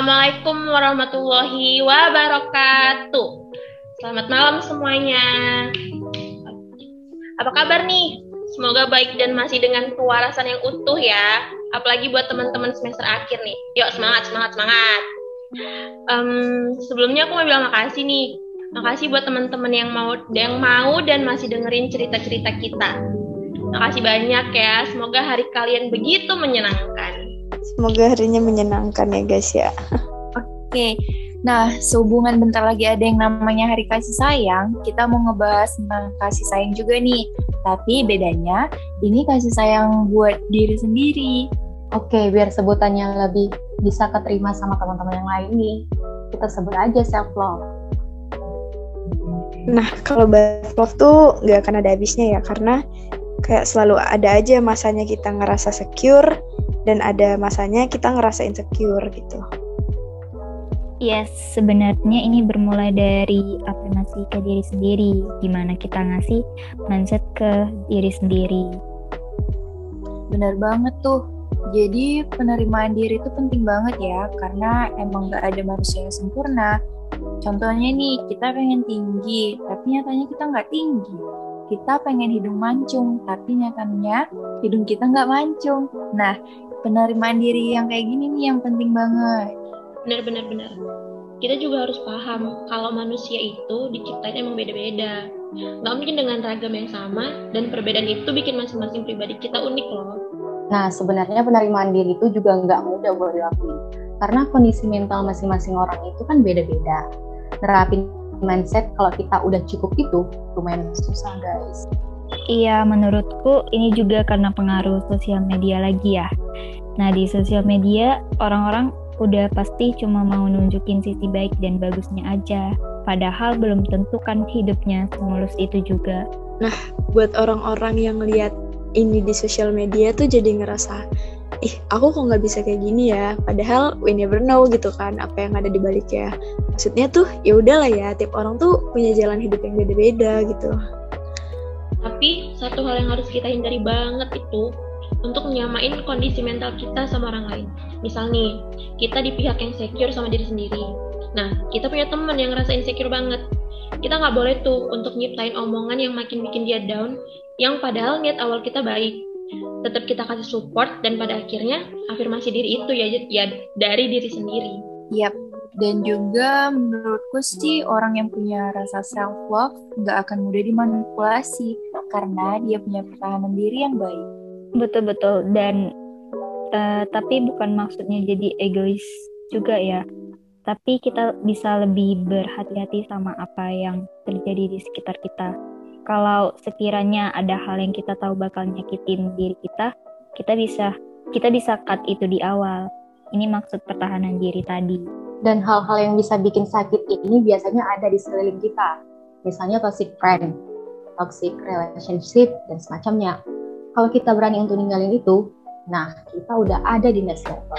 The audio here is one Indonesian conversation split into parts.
Assalamualaikum warahmatullahi wabarakatuh. Selamat malam semuanya. Apa kabar nih? Semoga baik dan masih dengan kewarasan yang utuh ya. Apalagi buat teman-teman semester akhir nih. Yuk semangat, semangat, semangat. Um, sebelumnya aku mau bilang makasih nih. Makasih buat teman-teman yang mau yang mau dan masih dengerin cerita-cerita kita. Makasih banyak ya. Semoga hari kalian begitu menyenangkan. Semoga harinya menyenangkan ya guys ya. Oke, nah sehubungan bentar lagi ada yang namanya Hari Kasih Sayang, kita mau ngebahas tentang kasih sayang juga nih. Tapi bedanya, ini kasih sayang buat diri sendiri. Oke, biar sebutannya lebih bisa keterima sama teman-teman yang lain nih, kita sebut aja self love. Nah, kalau self love tuh nggak akan ada habisnya ya, karena kayak selalu ada aja masanya kita ngerasa secure, dan ada masanya kita ngerasa insecure gitu. Yes, sebenarnya ini bermula dari afirmasi ke diri sendiri, gimana kita ngasih mindset ke diri sendiri. Benar banget tuh. Jadi penerimaan diri itu penting banget ya, karena emang gak ada manusia yang sempurna. Contohnya nih, kita pengen tinggi, tapi nyatanya kita nggak tinggi. Kita pengen hidung mancung, tapi nyatanya hidung kita nggak mancung. Nah, penerimaan diri yang kayak gini nih yang penting banget. Benar-benar benar. Kita juga harus paham kalau manusia itu diciptain emang beda-beda. Gak mungkin dengan ragam yang sama dan perbedaan itu bikin masing-masing pribadi kita unik loh. Nah sebenarnya penerimaan diri itu juga nggak mudah buat dilakuin. Karena kondisi mental masing-masing orang itu kan beda-beda. Nerapin mindset kalau kita udah cukup itu lumayan susah guys. Iya, menurutku ini juga karena pengaruh sosial media lagi ya. Nah, di sosial media orang-orang udah pasti cuma mau nunjukin sisi baik dan bagusnya aja. Padahal belum tentu kan hidupnya semulus itu juga. Nah, buat orang-orang yang lihat ini di sosial media tuh jadi ngerasa, ih aku kok nggak bisa kayak gini ya. Padahal we never know gitu kan apa yang ada di baliknya. Maksudnya tuh ya udahlah ya, tiap orang tuh punya jalan hidup yang beda-beda gitu. Tapi satu hal yang harus kita hindari banget itu untuk menyamain kondisi mental kita sama orang lain. Misal nih, kita di pihak yang secure sama diri sendiri. Nah, kita punya teman yang ngerasa insecure banget. Kita nggak boleh tuh untuk nyiptain omongan yang makin bikin dia down, yang padahal niat awal kita baik. Tetap kita kasih support dan pada akhirnya afirmasi diri itu ya, ya dari diri sendiri. Yap, dan juga menurutku sih orang yang punya rasa self love nggak akan mudah dimanipulasi karena dia punya pertahanan diri yang baik. Betul betul dan uh, tapi bukan maksudnya jadi egois juga ya. Tapi kita bisa lebih berhati-hati sama apa yang terjadi di sekitar kita. Kalau sekiranya ada hal yang kita tahu bakal nyakitin diri kita, kita bisa kita bisa cut itu di awal. Ini maksud pertahanan diri tadi dan hal-hal yang bisa bikin sakit ini biasanya ada di sekeliling kita. Misalnya toxic friend, toxic relationship, dan semacamnya. Kalau kita berani untuk ninggalin itu, nah kita udah ada di next level.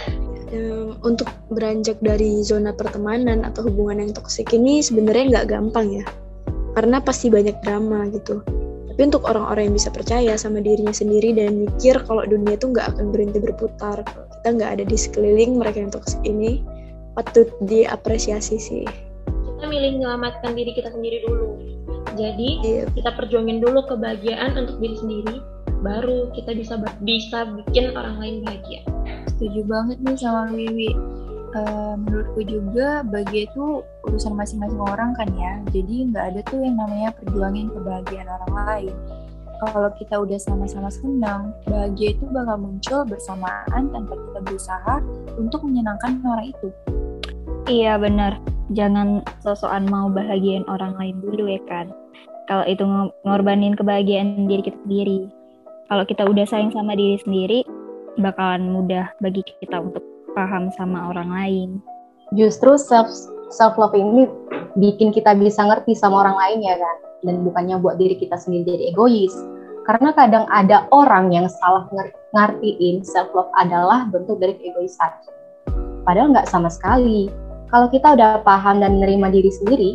untuk beranjak dari zona pertemanan atau hubungan yang toksik ini sebenarnya nggak gampang ya. Karena pasti banyak drama gitu. Tapi untuk orang-orang yang bisa percaya sama dirinya sendiri dan mikir kalau dunia itu nggak akan berhenti berputar, kita nggak ada di sekeliling mereka yang toksik ini, patut diapresiasi sih. Kita milih menyelamatkan diri kita sendiri dulu. Jadi yeah. kita perjuangin dulu kebahagiaan untuk diri sendiri, baru kita bisa bisa bikin orang lain bahagia. Setuju banget nih sama Wiwi. Uh, menurutku juga bahagia itu urusan masing-masing orang kan ya. Jadi nggak ada tuh yang namanya perjuangin kebahagiaan orang lain kalau kita udah sama-sama senang, bahagia itu bakal muncul bersamaan tanpa kita berusaha untuk menyenangkan orang itu. Iya benar, jangan sosokan mau bahagiain orang lain dulu ya kan. Kalau itu ngorbanin kebahagiaan diri kita sendiri. Kalau kita udah sayang sama diri sendiri, bakalan mudah bagi kita untuk paham sama orang lain. Justru self self love ini bikin kita bisa ngerti sama orang lain ya kan, dan bukannya buat diri kita sendiri jadi egois. Karena kadang ada orang yang salah ngertiin self love adalah bentuk dari keegoisan. Padahal nggak sama sekali kalau kita udah paham dan menerima diri sendiri,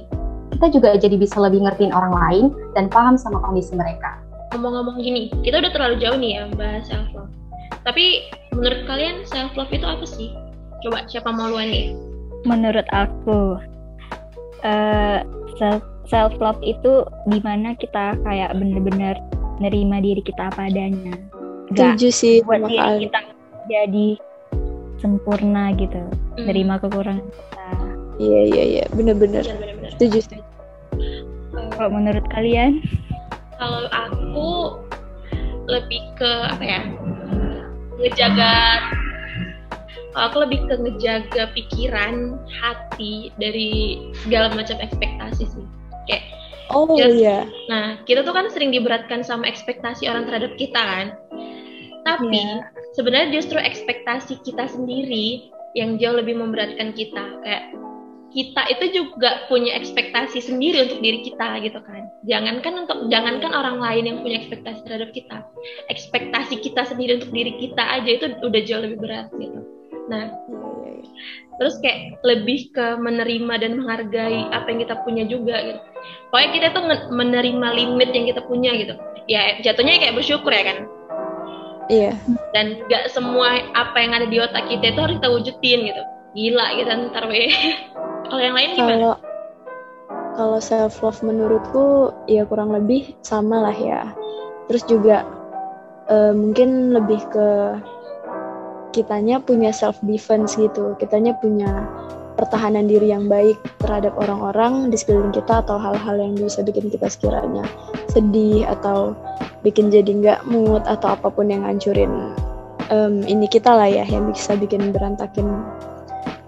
kita juga jadi bisa lebih ngertiin orang lain dan paham sama kondisi mereka. Ngomong-ngomong gini, kita udah terlalu jauh nih ya bahas self love. Tapi menurut kalian self love itu apa sih? Coba siapa mau luan nih? menurut aku uh, self self love itu di mana kita kayak bener-bener nerima diri kita apa adanya Gak Setuju sih buat diri kita jadi sempurna gitu mm. nerima kekurangan kita iya iya. Iya bener-bener. Setuju setuju. Kalau menurut kalian? Kalau aku lebih ke apa ya ngejaga aku lebih ke ngejaga pikiran hati dari segala macam ekspektasi sih. Kayak oh iya. Yeah. nah kita tuh kan sering diberatkan sama ekspektasi orang terhadap kita kan? Tapi yeah. sebenarnya justru ekspektasi kita sendiri yang jauh lebih memberatkan kita. Kayak kita itu juga punya ekspektasi sendiri untuk diri kita gitu kan jangankan untuk jangankan orang lain yang punya ekspektasi terhadap kita ekspektasi kita sendiri untuk diri kita aja itu udah jauh lebih berat gitu Nah, terus kayak lebih ke menerima dan menghargai apa yang kita punya juga gitu. Pokoknya kita tuh menerima limit yang kita punya gitu. Ya jatuhnya kayak bersyukur ya kan. Iya. Dan gak semua apa yang ada di otak kita itu harus kita wujudin gitu. Gila gitu ntar we. Kalau yang lain gimana? Kalau kalau self love menurutku ya kurang lebih sama lah ya. Terus juga uh, mungkin lebih ke kitanya punya self defense gitu kitanya punya pertahanan diri yang baik terhadap orang-orang di sekeliling kita atau hal-hal yang bisa bikin kita sekiranya sedih atau bikin jadi nggak mood atau apa pun yang ngancurin um, ini kita lah ya yang bisa bikin berantakin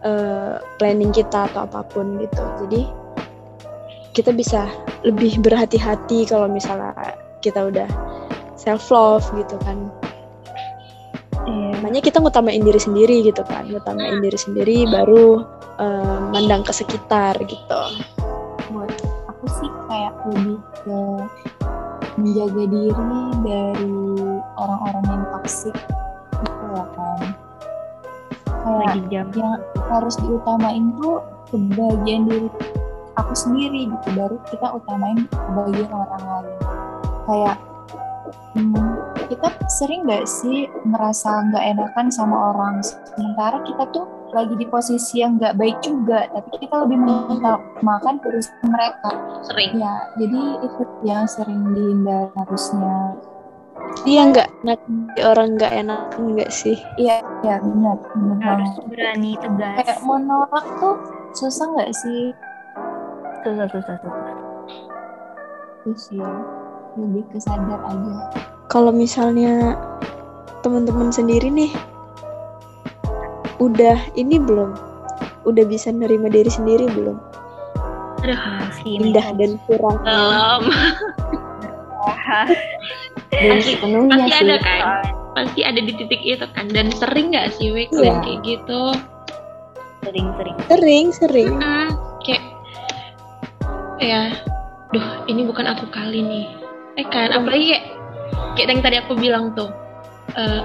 uh, planning kita atau apa pun gitu jadi kita bisa lebih berhati-hati kalau misalnya kita udah self love gitu kan Iya. Makanya kita ngutamain diri sendiri gitu kan, ngutamain diri sendiri baru uh, mandang ke sekitar gitu. Buat aku sih kayak lebih ke menjaga diri dari orang-orang yang toksik gitu ya kan. Kayak jam. yang harus diutamain tuh kebahagiaan diri aku sendiri gitu. Baru kita utamain kebahagiaan orang lain. Kayak hmm, kita sering nggak sih ngerasa nggak enakan sama orang? Sementara kita tuh lagi di posisi yang nggak baik juga tapi kita lebih makan urusan mereka. Sering. Ya jadi itu yang sering dihindar harusnya Iya nggak enak orang nggak enak nggak sih? Iya iya benar benar harus berani tegas. Kayak mau nolak tuh susah nggak sih? Susah susah susah. Terus ya lebih kesadar aja kalau misalnya teman-teman sendiri nih udah ini belum udah bisa nerima diri sendiri belum Aduh, indah dan kurang belum pasti, pasti ada kan? Pasti ada di titik itu kan? Dan sering nggak sih we yeah. kayak gitu? Sering sering. Sering sering. -hmm. kayak ya duh ini bukan aku kali nih. Eh kan apalagi kayak kayak yang tadi aku bilang tuh uh,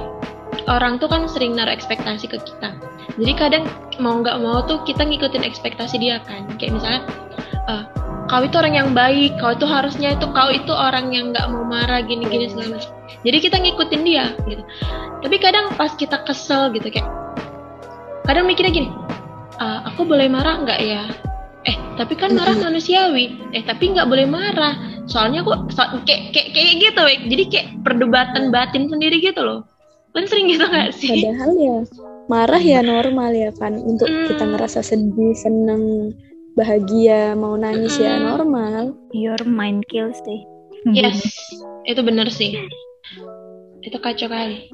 orang tuh kan sering naruh ekspektasi ke kita. Jadi kadang mau nggak mau tuh kita ngikutin ekspektasi dia kan? Kayak misalnya uh, kau itu orang yang baik kau itu harusnya itu kau itu orang yang nggak mau marah gini gini segala macam. Jadi kita ngikutin dia gitu. Tapi kadang pas kita kesel gitu kayak kadang mikirnya gini uh, aku boleh marah nggak ya? Eh tapi kan marah manusiawi. Eh tapi nggak boleh marah. Soalnya kok so, kayak kayak kayak gitu we. jadi kayak perdebatan batin sendiri gitu loh. Kan sering gitu nggak sih? Padahal ya marah ya normal ya kan untuk mm. kita ngerasa sedih seneng bahagia mau nangis mm. ya normal. Your mind kills deh. Yes itu bener sih. Itu kacau kali.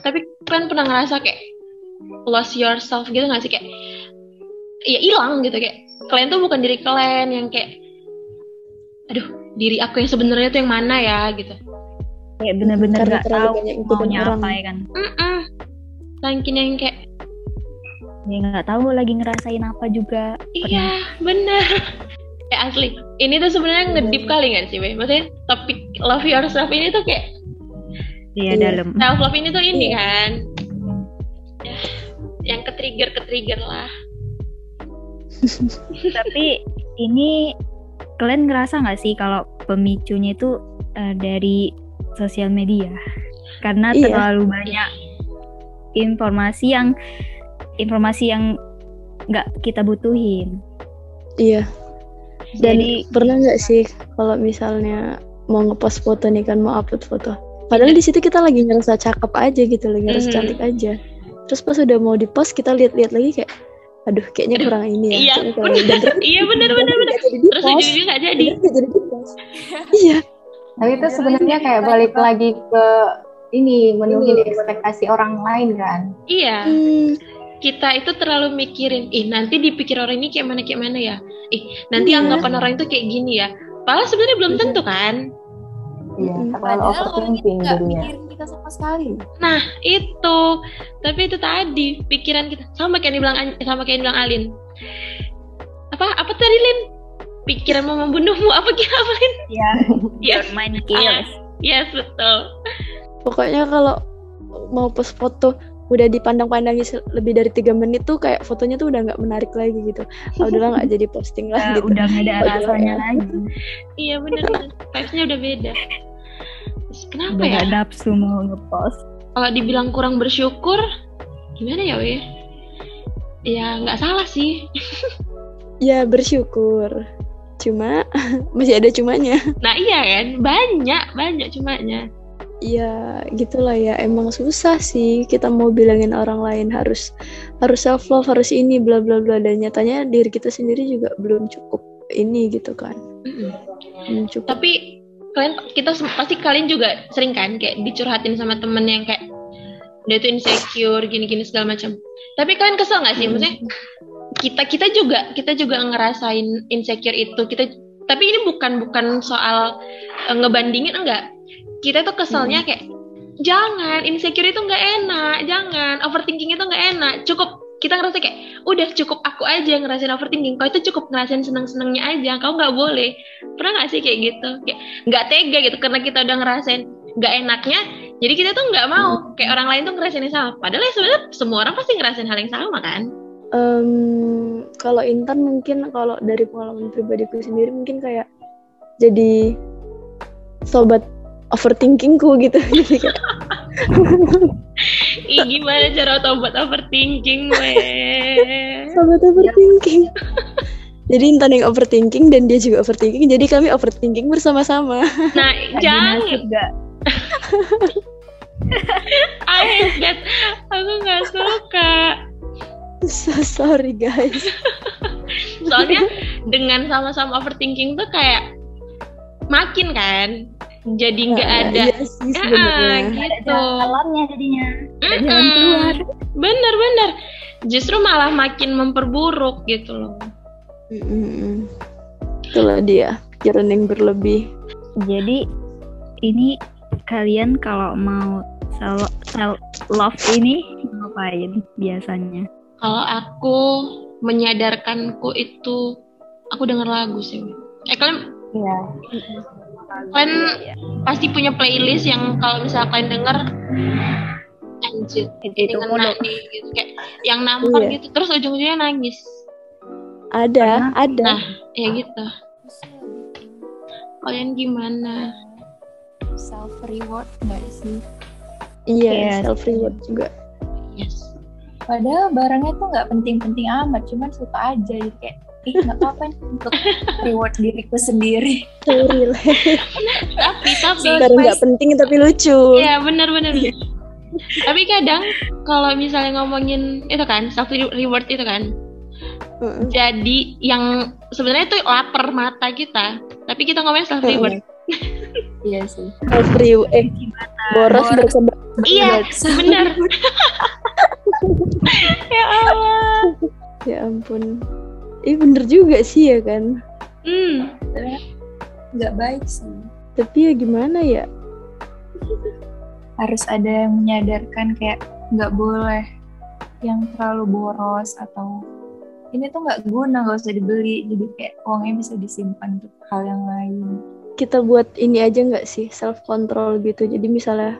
Tapi kan pernah ngerasa kayak lost yourself gitu gak sih? Kayak ya hilang gitu. Kayak kalian tuh bukan diri kalian yang kayak aduh diri aku yang sebenarnya tuh yang mana ya? gitu. Kayak bener-bener gak tahu maunya apa ya kan. Saking yang kayak ya nggak tahu lagi ngerasain apa juga. Iya bener. Kayak asli ini tuh sebenarnya ngedip kali nggak sih Be? maksudnya topik love yourself ini tuh kayak iya dalam. self love ini tuh ini iya. kan. Ya, yang ke trigger ke trigger lah. Tapi ini kalian ngerasa nggak sih kalau pemicunya itu uh, dari sosial media? Karena iya. terlalu banyak informasi yang informasi yang nggak kita butuhin. Iya. Dan Jadi pernah nggak sih kalau misalnya mau ngepost foto nih kan mau upload foto. Padahal di situ kita lagi ngerasa cakep aja gitu, lagi ngerasa Mhm. cantik aja. Terus pas udah mau dipost kita lihat-lihat lagi kayak, aduh kayaknya Aduh, kurang ini ya. iya, kayaknya kurang bener. ini. Dan terus Iya, bener, bener, jadi Terus ujung-ujungnya nggak jadi. Jadi di-post. Iya. Tapi itu sebenarnya kayak balik lagi ke ini menuhin ekspektasi orang lain kan. Iya. Hmm, kita itu terlalu mikirin, ih nanti dipikir orang ini kayak mana kayak mana ya, ih nanti Iya. anggapan orang itu kayak gini ya. Padahal sebenarnya belum tentu kan. Iya, Padahal orang itu nggak mikirin kita sama sekali. Nah itu, tapi itu tadi pikiran kita sama kayak yang dibilang An- sama kayak yang dibilang Alin. Apa apa tadi Lin? Pikiran mau membunuhmu apa kira apa Lin? ya, Yes, Ah, kills. yes betul. pokoknya kalau mau post foto udah dipandang-pandangi lebih dari tiga menit tuh kayak fotonya tuh udah nggak menarik lagi gitu. Ah, udahlah nggak jadi posting lah Nah, gitu. udah nggak ada rasanya ya. lagi. Iya bener bener. Vibes-nya udah beda. Terus kenapa Udah ya? nggak nafsu mau ngepost. Kalau dibilang kurang bersyukur, gimana ya weh? Ya nggak salah sih. Ya bersyukur. Cuma masih ada cumanya. Nah iya kan, banyak banyak cumanya. Ya gitulah ya emang susah sih kita mau bilangin orang lain harus harus self love harus ini bla bla bla dan nyatanya diri kita sendiri juga belum cukup ini gitu kan. Belum cukup. Tapi kalian kita pasti kalian juga sering kan kayak dicurhatin sama temen yang kayak dia tuh insecure gini-gini segala macam. Tapi kalian kesel nggak sih? Maksudnya kita kita juga kita juga ngerasain insecure itu. Kita tapi ini bukan bukan soal eh, ngebandingin enggak. Kita tuh keselnya kayak jangan insecure itu nggak enak, jangan overthinking itu nggak enak. Cukup kita ngerasa kayak udah cukup aku aja ngerasain overthinking. Kau itu cukup ngerasain seneng-senengnya aja. Kau nggak boleh. Pernah nggak sih kayak gitu? Kayak nggak tega gitu karena kita udah ngerasain nggak enaknya. Jadi kita tuh nggak mau kayak orang lain tuh ngerasain yang sama. Padahal ya sebenarnya semua orang pasti ngerasain hal yang sama kan? Em, kalau Intan mungkin kalau dari pengalaman pribadiku sendiri mungkin kayak jadi sobat overthinkingku gitu. Jadi kayak, Ih gimana cara tau buat overthinking weh? sobat overthinking. jadi Intan yang overthinking dan dia juga overthinking. Jadi kami overthinking bersama-sama. Nah jangan? I hate that. Aku nggak suka. So sorry guys. Soalnya dengan sama-sama overthinking tuh kayak makin kan, jadi nggak Nah, ada. Iya sih Ah, sebenarnya. gitu. Alamnya jadinya. Nggak Mm-mm. jalan keluar. Bener-bener. Justru malah makin memperburuk gitu loh. Mm-mm. Itulah dia pikiran yang berlebih. Jadi ini kalian kalau mau self, self love ini ngapain biasanya? Kalau aku menyadarkanku itu, aku denger lagu sih. Eh kalian Iya. Kalian Iya, pasti punya playlist yang kalau misalnya kalian denger anjir Itu ngena nih gitu kayak yang nampar Iya. gitu terus ujung-ujungnya nangis Ada, ada. Nah. ya gitu kalian gimana Self reward nggak sih? iya, Yes. self reward juga. yes Padahal barangnya tuh nggak penting-penting amat, cuman suka aja gitu kayak ih nggak apa-apa nih untuk reward diriku sendiri. So relax. tapi tapi Baru nggak penting tapi lucu. ya benar benar tapi kadang kalau misalnya ngomongin itu kan self reward itu kan Heeh. jadi yang sebenarnya itu lapar mata kita tapi kita ngomongin self reward Iya sih. Self reward. Eh, boros Boros. berkembang. iya benar ya Allah Ya ampun. Ih bener juga sih ya kan. hmm Nggak baik sih. Tapi ya gimana ya? Harus ada yang menyadarkan kayak nggak boleh yang terlalu boros atau ini tuh nggak guna nggak usah dibeli jadi kayak uangnya bisa disimpan untuk hal yang lain Kita buat ini aja nggak sih self control gitu. Jadi misalnya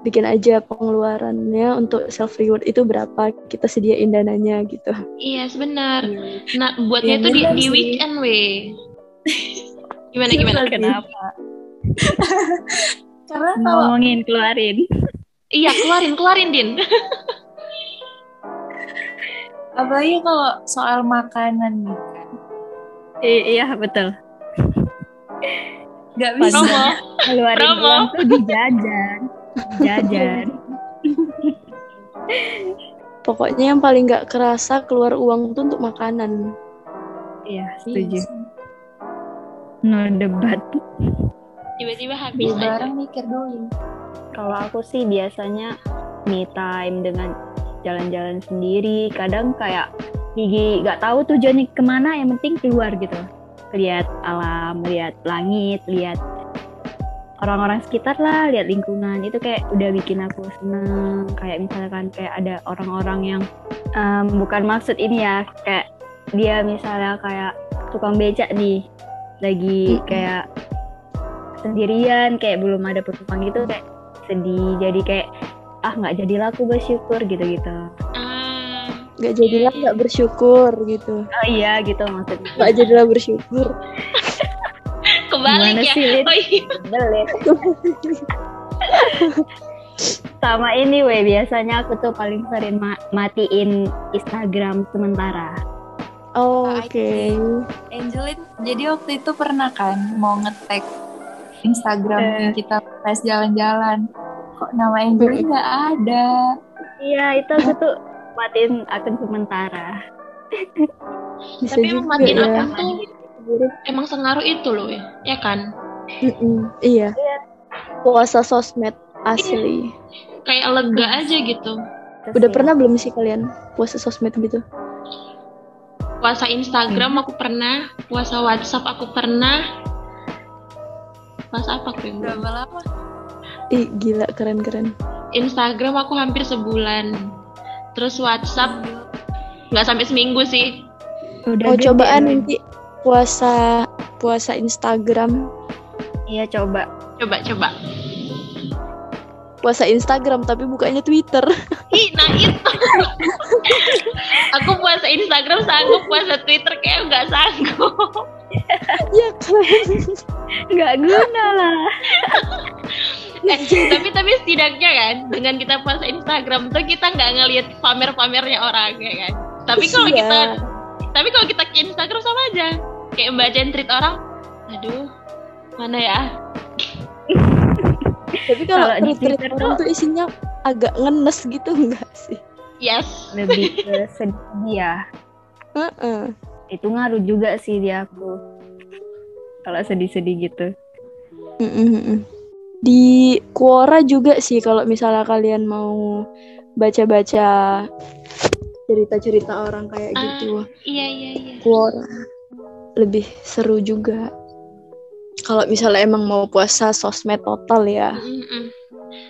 bikin aja pengeluarannya untuk self reward itu berapa kita sediain dananya gitu. iya sebenar nah buatnya Iya, tuh di, benar di sih. weekend weh gimana gimana Kenapa? karena kalau Ngomongin keluarin. iya keluarin keluarin din Apalagi kalau soal makanan nih kan. I- iya betul. Gak bisa. Keluarin uang tuh di jajan. Pokoknya yang paling nggak kerasa keluar uang tuh untuk makanan. Iya, setuju. No debat. Tiba-tiba habis aja. barang mikir dulu. Kalau aku sih biasanya me time dengan jalan-jalan sendiri. Kadang kayak gigi nggak tahu tujuannya ke mana, yang penting keluar gitu. Lihat alam, lihat langit, lihat orang-orang sekitar lah, lihat lingkungan. Itu kayak udah bikin aku seneng. Kayak misalkan kayak ada orang-orang yang em, bukan maksud ini ya, kayak dia misalnya kayak tukang becak nih, lagi kayak sendirian, kayak belum ada penumpang gitu kayak sedih jadi kayak ah nggak jadi laku bersyukur gitu-gitu Ah, Nggak jadilah nggak bersyukur gitu. oh iya gitu maksudnya Nggak jadilah bersyukur. kebalik Gimana ya. sih, Lid? Oh iya. Belit. sama ini weh biasanya aku tuh paling sering ma- matiin Instagram sementara Oh, Ah, Oke. Angelin, jadi waktu itu pernah kan mau nge-tag Instagram Eh. yang kita pas jalan-jalan. Kok nama Angelin nggak ada? iya itu aku tuh matiin akun sementara Bisa Tapi juga emang matiin ya. akun tuh emang sengaruh itu loh ya, ya kan? Mm-mm, Iya. Puasa sosmed asli. Kayak lega aja gitu. Udah pernah belum sih kalian puasa sosmed gitu? Puasa Instagram aku pernah, puasa WhatsApp aku pernah. Puasa apa aku yang? Berapa lama? Ih, gila keren-keren. Instagram aku hampir sebulan. Terus WhatsApp nggak sampai seminggu sih. udah gede, cobaan nanti puasa puasa Instagram, iya coba Coba coba. puasa Instagram tapi bukanya Twitter. Ih, nah itu. aku puasa Instagram sanggup, puasa Twitter kayak nggak sanggup. Iya kan? nggak guna lah eh, tapi tapi setidaknya kan dengan kita puasa Instagram tuh kita nggak ngelihat pamer-pamernya orang ya kan. Tapi kalau Iya. kita tapi kalau kita ke Instagram sama aja kayak bacain tweet orang aduh mana ya Tapi kalau Kalau di Twitter orang tuh- tuh isinya agak ngenes gitu enggak sih? yes lebih ke sedih ya Heeh. itu ngaruh juga sih di aku kalau sedih-sedih gitu Mm-mm-mm. Di Quora juga sih kalau misalnya kalian mau baca-baca cerita-cerita orang kayak Ah. gitu. iya iya iya Quora lebih seru juga. Kalau misalnya emang mau puasa sosmed total ya. Mm-mm.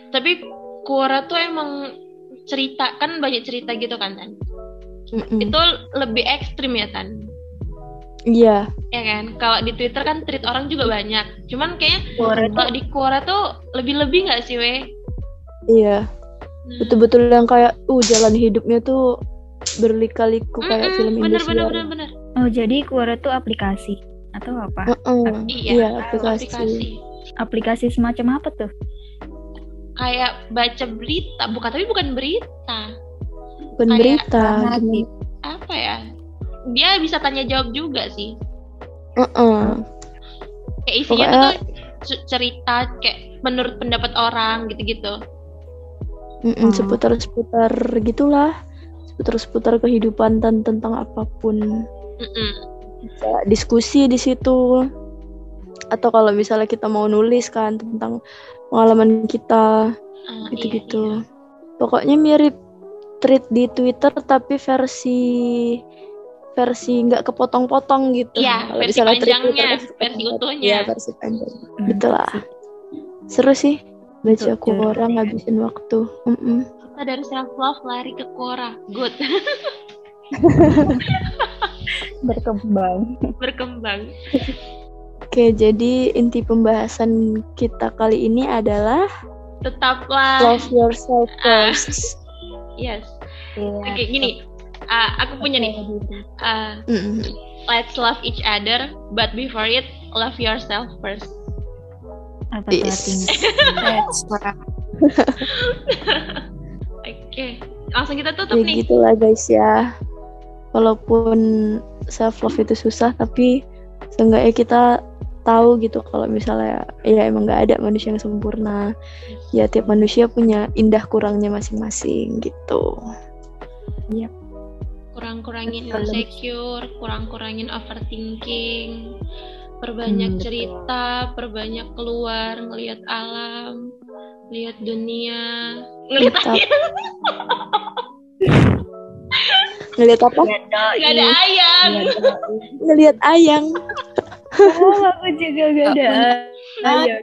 tapi Quora tuh emang cerita kan banyak cerita gitu kan Tan Mm-mm. itu lebih ekstrim ya Tan Iya. ya kan kalau di Twitter kan tweet orang juga banyak cuman kayaknya kalau di Quora tuh lebih-lebih nggak sih weh Iya. Nah. Betul-betul yang kayak uh jalan hidupnya tuh berlika-liku kayak Mm-mm, film bener Indonesia. bener bener bener oh jadi Quora tuh aplikasi atau apa Heeh. iya, Iya, aplikasi. aplikasi aplikasi semacam apa tuh kayak baca berita bukan tapi bukan berita Bukan Kayak berita. apa ya dia bisa tanya jawab juga sih Heeh. kayak isinya Pokoknya- tuh cerita kayak menurut pendapat orang gitu-gitu Mm-mm, Oh. seputar-seputar gitulah seputar-seputar kehidupan dan tentang apa pun Mm-mm. bisa diskusi di situ atau kalau misalnya kita mau nulis kan tentang pengalaman kita Ah, iya, gitu-gitu pokoknya mirip tweet di Twitter tapi versi versi nggak kepotong-potong gitu Iya, Kalau versi misalnya tweet panjangnya, Twitter versi kepotong-potong. utuhnya. Iya, versi panjang Hmm. gitu lah seru sih baca aku orang ngabisin waktu Mm-mm. iya. Kita dari self love lari ke Quora good berkembang berkembang Oke, jadi inti pembahasan kita kali ini adalah tetaplah love yourself Ah. first. yes Iya. oke gini Ah, aku punya nih Ah, Mm-mm. let's love each other but before it love yourself first apa tuh Yes. artinya. oke langsung kita tutuk Ya nih. gitulah guys ya. walaupun self love itu susah tapi seenggaknya kita tahu gitu kalau misalnya ya emang nggak ada manusia yang sempurna. Ya tiap manusia punya indah kurangnya masing-masing gitu. Kurang-kurangin Betul. insecure kurang-kurangin overthinking perbanyak Hmm, betul. cerita perbanyak keluar ngelihat alam lihat dunia. Ngelihat Mantap. ngelihat apa? Nggak ada ayam. Ngelihat ayang Oh, aku juga gak ada. Ayo.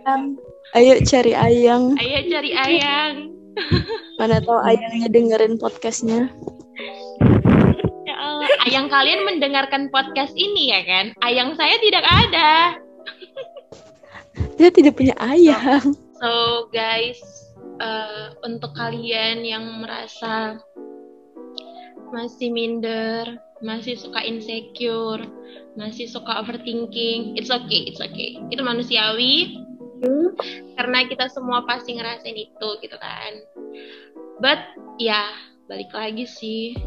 ayo cari ayang ayo cari ayang mana tahu ayangnya dengerin podcastnya. ya Allah ayang kalian mendengarkan podcast ini ya kan ayang saya tidak ada dia tidak punya ayang So guys, eh, untuk kalian yang merasa masih minder, masih suka insecure, masih suka overthinking, it's okay, it's okay. Itu manusiawi. Karena kita semua pasti ngerasain itu gitu kan. But ya, balik lagi sih.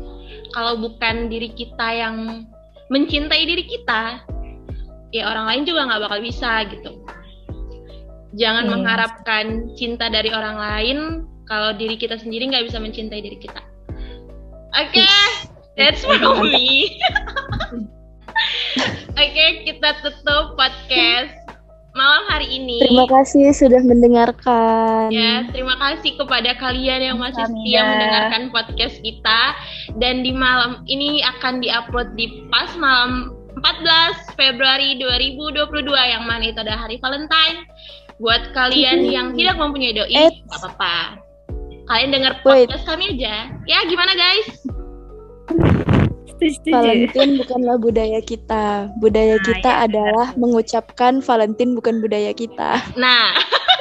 Kalau bukan diri kita yang mencintai diri kita, ya orang lain juga nggak bakal bisa gitu. Jangan Yes. mengharapkan cinta dari orang lain kalau diri kita sendiri nggak bisa mencintai diri kita. Oke, that's from me. Oke, kita tutup podcast malam hari ini. terima kasih sudah mendengarkan Ya, terima kasih kepada kalian yang masih Kamsahamnida. setia mendengarkan podcast kita dan di malam ini akan diupload di pas malam 14 Februari 2022 yang mana itu adalah hari Valentine. Buat kalian yang tidak mempunyai doi, nggak apa-apa. Kalian dengar Wait. podcast kami aja. Ya, gimana guys? Setuju. Valentine bukanlah budaya kita. Budaya Nah, kita ya, adalah mengucapkan Valentine bukan budaya kita. Nah.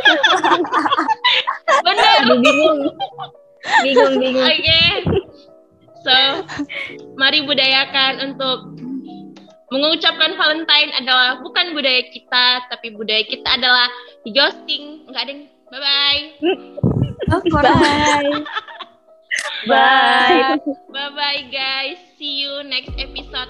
Benar. Aduh, bingung. Bingung, bingung. Oke. So, mari budayakan untuk mengucapkan Valentine adalah bukan budaya kita, tapi budaya kita adalah di ghosting. Enggak ada yang bye bye. Bye. Bye. Bye bye guys. See you next episode.